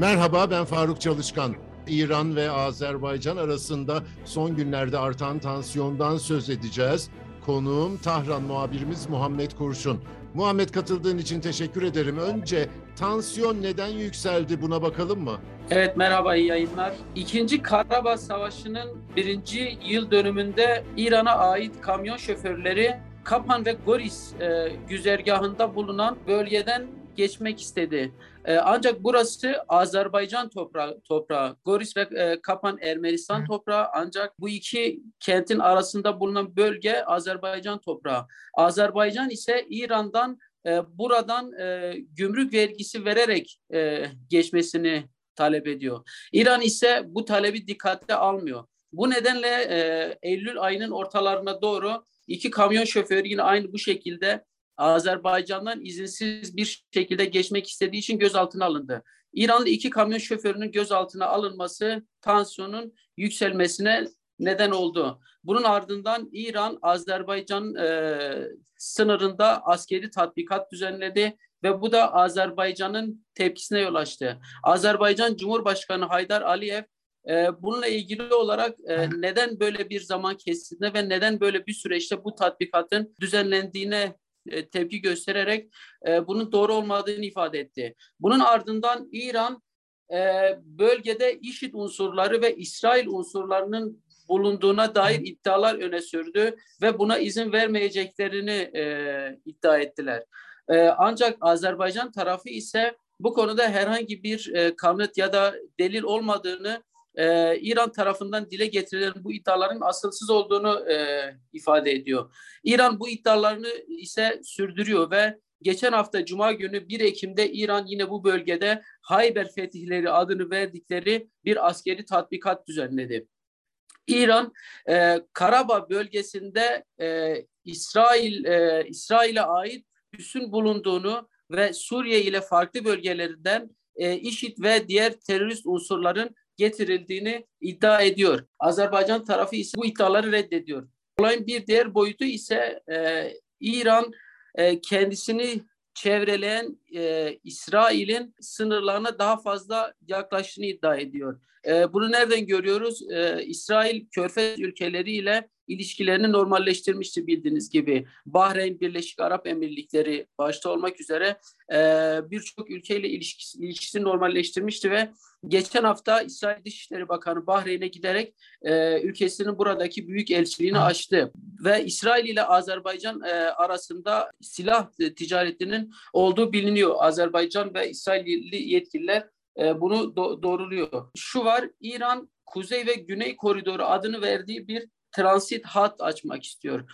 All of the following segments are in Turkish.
Merhaba ben Faruk Çalışkan. İran ve Azerbaycan arasında son günlerde artan tansiyondan söz edeceğiz. Konuğum Tahran muhabirimiz Muhammed Kurşun. Muhammed katıldığın için teşekkür ederim. Önce tansiyon neden yükseldi buna bakalım mı? Evet merhaba iyi yayınlar. İkinci Karabağ Savaşı'nın birinci yıl dönümünde İran'a ait kamyon şoförleri Kapan ve Goris e, güzergahında bulunan bölgeden geçmek istedi. E, ancak burası Azerbaycan toprağı, toprağı. Goris ve e, Kapan Ermenistan toprağı ancak bu iki kentin arasında bulunan bölge Azerbaycan toprağı. Azerbaycan ise İran'dan e, buradan e, gümrük vergisi vererek e, geçmesini talep ediyor. İran ise bu talebi dikkate almıyor. Bu nedenle e, Eylül ayının ortalarına doğru iki kamyon şoförü yine aynı bu şekilde Azerbaycan'dan izinsiz bir şekilde geçmek istediği için gözaltına alındı. İranlı iki kamyon şoförünün gözaltına alınması tansiyonun yükselmesine neden oldu. Bunun ardından İran Azerbaycan e, sınırında askeri tatbikat düzenledi ve bu da Azerbaycan'ın tepkisine yol açtı. Azerbaycan Cumhurbaşkanı Haydar Aliyev e, bununla ilgili olarak e, neden böyle bir zaman kesitinde ve neden böyle bir süreçte bu tatbikatın düzenlendiğine tepki göstererek e, bunun doğru olmadığını ifade etti. Bunun ardından İran e, bölgede IŞİD unsurları ve İsrail unsurlarının bulunduğuna dair iddialar öne sürdü ve buna izin vermeyeceklerini e, iddia ettiler. E, ancak Azerbaycan tarafı ise bu konuda herhangi bir e, kanıt ya da delil olmadığını e, İran tarafından dile getirilen bu iddiaların asılsız olduğunu e, ifade ediyor. İran bu iddialarını ise sürdürüyor ve geçen hafta Cuma günü 1 Ekim'de İran yine bu bölgede Hayber fetihleri adını verdikleri bir askeri tatbikat düzenledi. İran e, Karabağ bölgesinde e, İsrail e, İsrail'e ait üssün bulunduğunu ve Suriye ile farklı bölgelerinden e, IŞİD ve diğer terörist unsurların getirildiğini iddia ediyor. Azerbaycan tarafı ise bu iddiaları reddediyor. Olayın bir diğer boyutu ise e, İran e, kendisini çevreleyen e, İsrail'in sınırlarına daha fazla yaklaştığını iddia ediyor. E, bunu nereden görüyoruz? E, İsrail Körfez ülkeleriyle ilişkilerini normalleştirmişti bildiğiniz gibi. Bahreyn, Birleşik Arap Emirlikleri başta olmak üzere e, birçok ülkeyle ilişkisi, ilişkisini normalleştirmişti ve geçen hafta İsrail Dışişleri Bakanı Bahreyn'e giderek e, ülkesinin buradaki büyük elçiliğini açtı. Ve İsrail ile Azerbaycan e, arasında silah ticaretinin olduğu biliniyor. Azerbaycan ve İsrailli yetkililer e, bunu do- doğruluyor. Şu var, İran Kuzey ve Güney Koridoru adını verdiği bir transit hat açmak istiyor.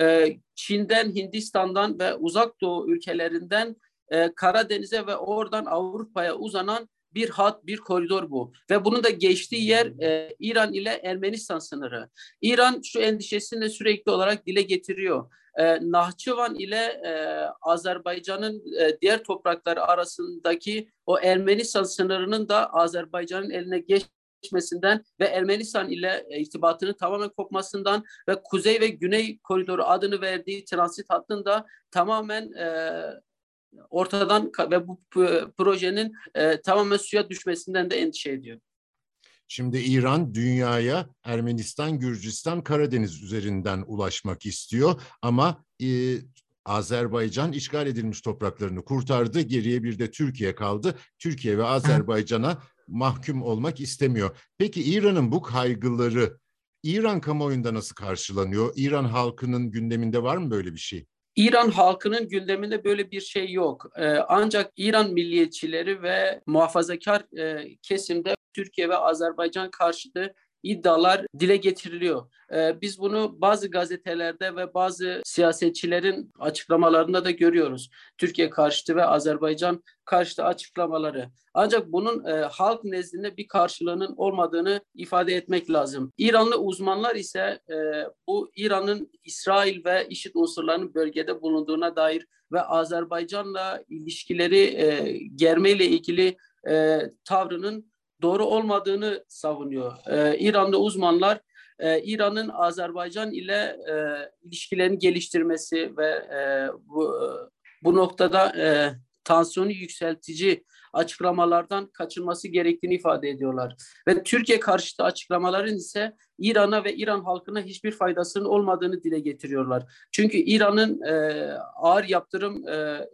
E, Çin'den, Hindistan'dan ve uzak doğu ülkelerinden e, Karadeniz'e ve oradan Avrupa'ya uzanan bir hat, bir koridor bu. Ve bunun da geçtiği yer e, İran ile Ermenistan sınırı. İran şu endişesini de sürekli olarak dile getiriyor. E, Nahçıvan ile e, Azerbaycan'ın e, diğer toprakları arasındaki o Ermenistan sınırının da Azerbaycan'ın eline geç geçmesinden ve Ermenistan ile e, irtibatının tamamen kopmasından ve Kuzey ve Güney koridoru adını verdiği transit hattında tamamen e, ortadan ve bu projenin e, tamamen suya düşmesinden de endişe ediyor. Şimdi İran dünyaya Ermenistan, Gürcistan, Karadeniz üzerinden ulaşmak istiyor ama e, Azerbaycan işgal edilmiş topraklarını kurtardı. Geriye bir de Türkiye kaldı. Türkiye ve Azerbaycan'a mahkum olmak istemiyor. Peki İran'ın bu kaygıları İran kamuoyunda nasıl karşılanıyor? İran halkının gündeminde var mı böyle bir şey? İran halkının gündeminde böyle bir şey yok. Ee, ancak İran milliyetçileri ve muhafazakar e, kesimde Türkiye ve Azerbaycan karşıtı iddialar dile getiriliyor. Ee, biz bunu bazı gazetelerde ve bazı siyasetçilerin açıklamalarında da görüyoruz. Türkiye karşıtı ve Azerbaycan karşıtı açıklamaları. Ancak bunun e, halk nezdinde bir karşılığının olmadığını ifade etmek lazım. İranlı uzmanlar ise e, bu İran'ın İsrail ve IŞİD unsurlarının bölgede bulunduğuna dair ve Azerbaycan'la ilişkileri e, germeyle ilgili e, tavrının doğru olmadığını savunuyor. Ee, İranlı uzmanlar e, İran'ın Azerbaycan ile e, ilişkilerini geliştirmesi ve e, bu, bu noktada e, tansiyonu yükseltici açıklamalardan kaçınması gerektiğini ifade ediyorlar. Ve Türkiye karşıtı açıklamaların ise İran'a ve İran halkına hiçbir faydasının olmadığını dile getiriyorlar. Çünkü İran'ın e, ağır yaptırım e,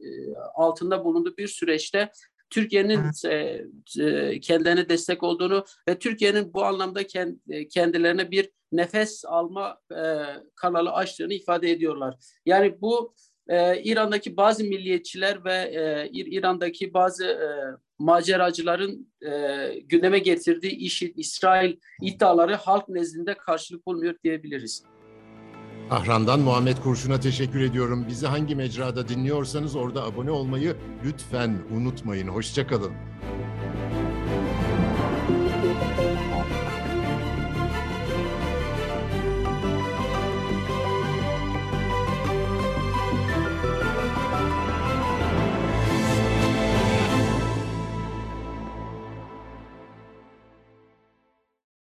altında bulunduğu bir süreçte Türkiye'nin e, e, kendilerine destek olduğunu ve Türkiye'nin bu anlamda e, kendilerine bir nefes alma kanalı açtığını ifade ediyorlar. Yani bu İran'daki bazı milliyetçiler ve İran'daki bazı maceracıların gündeme getirdiği işi İsrail iddiaları halk nezdinde karşılık bulmuyor diyebiliriz. Ahran'dan Muhammed Kurşun'a teşekkür ediyorum. Bizi hangi mecrada dinliyorsanız orada abone olmayı lütfen unutmayın. Hoşçakalın.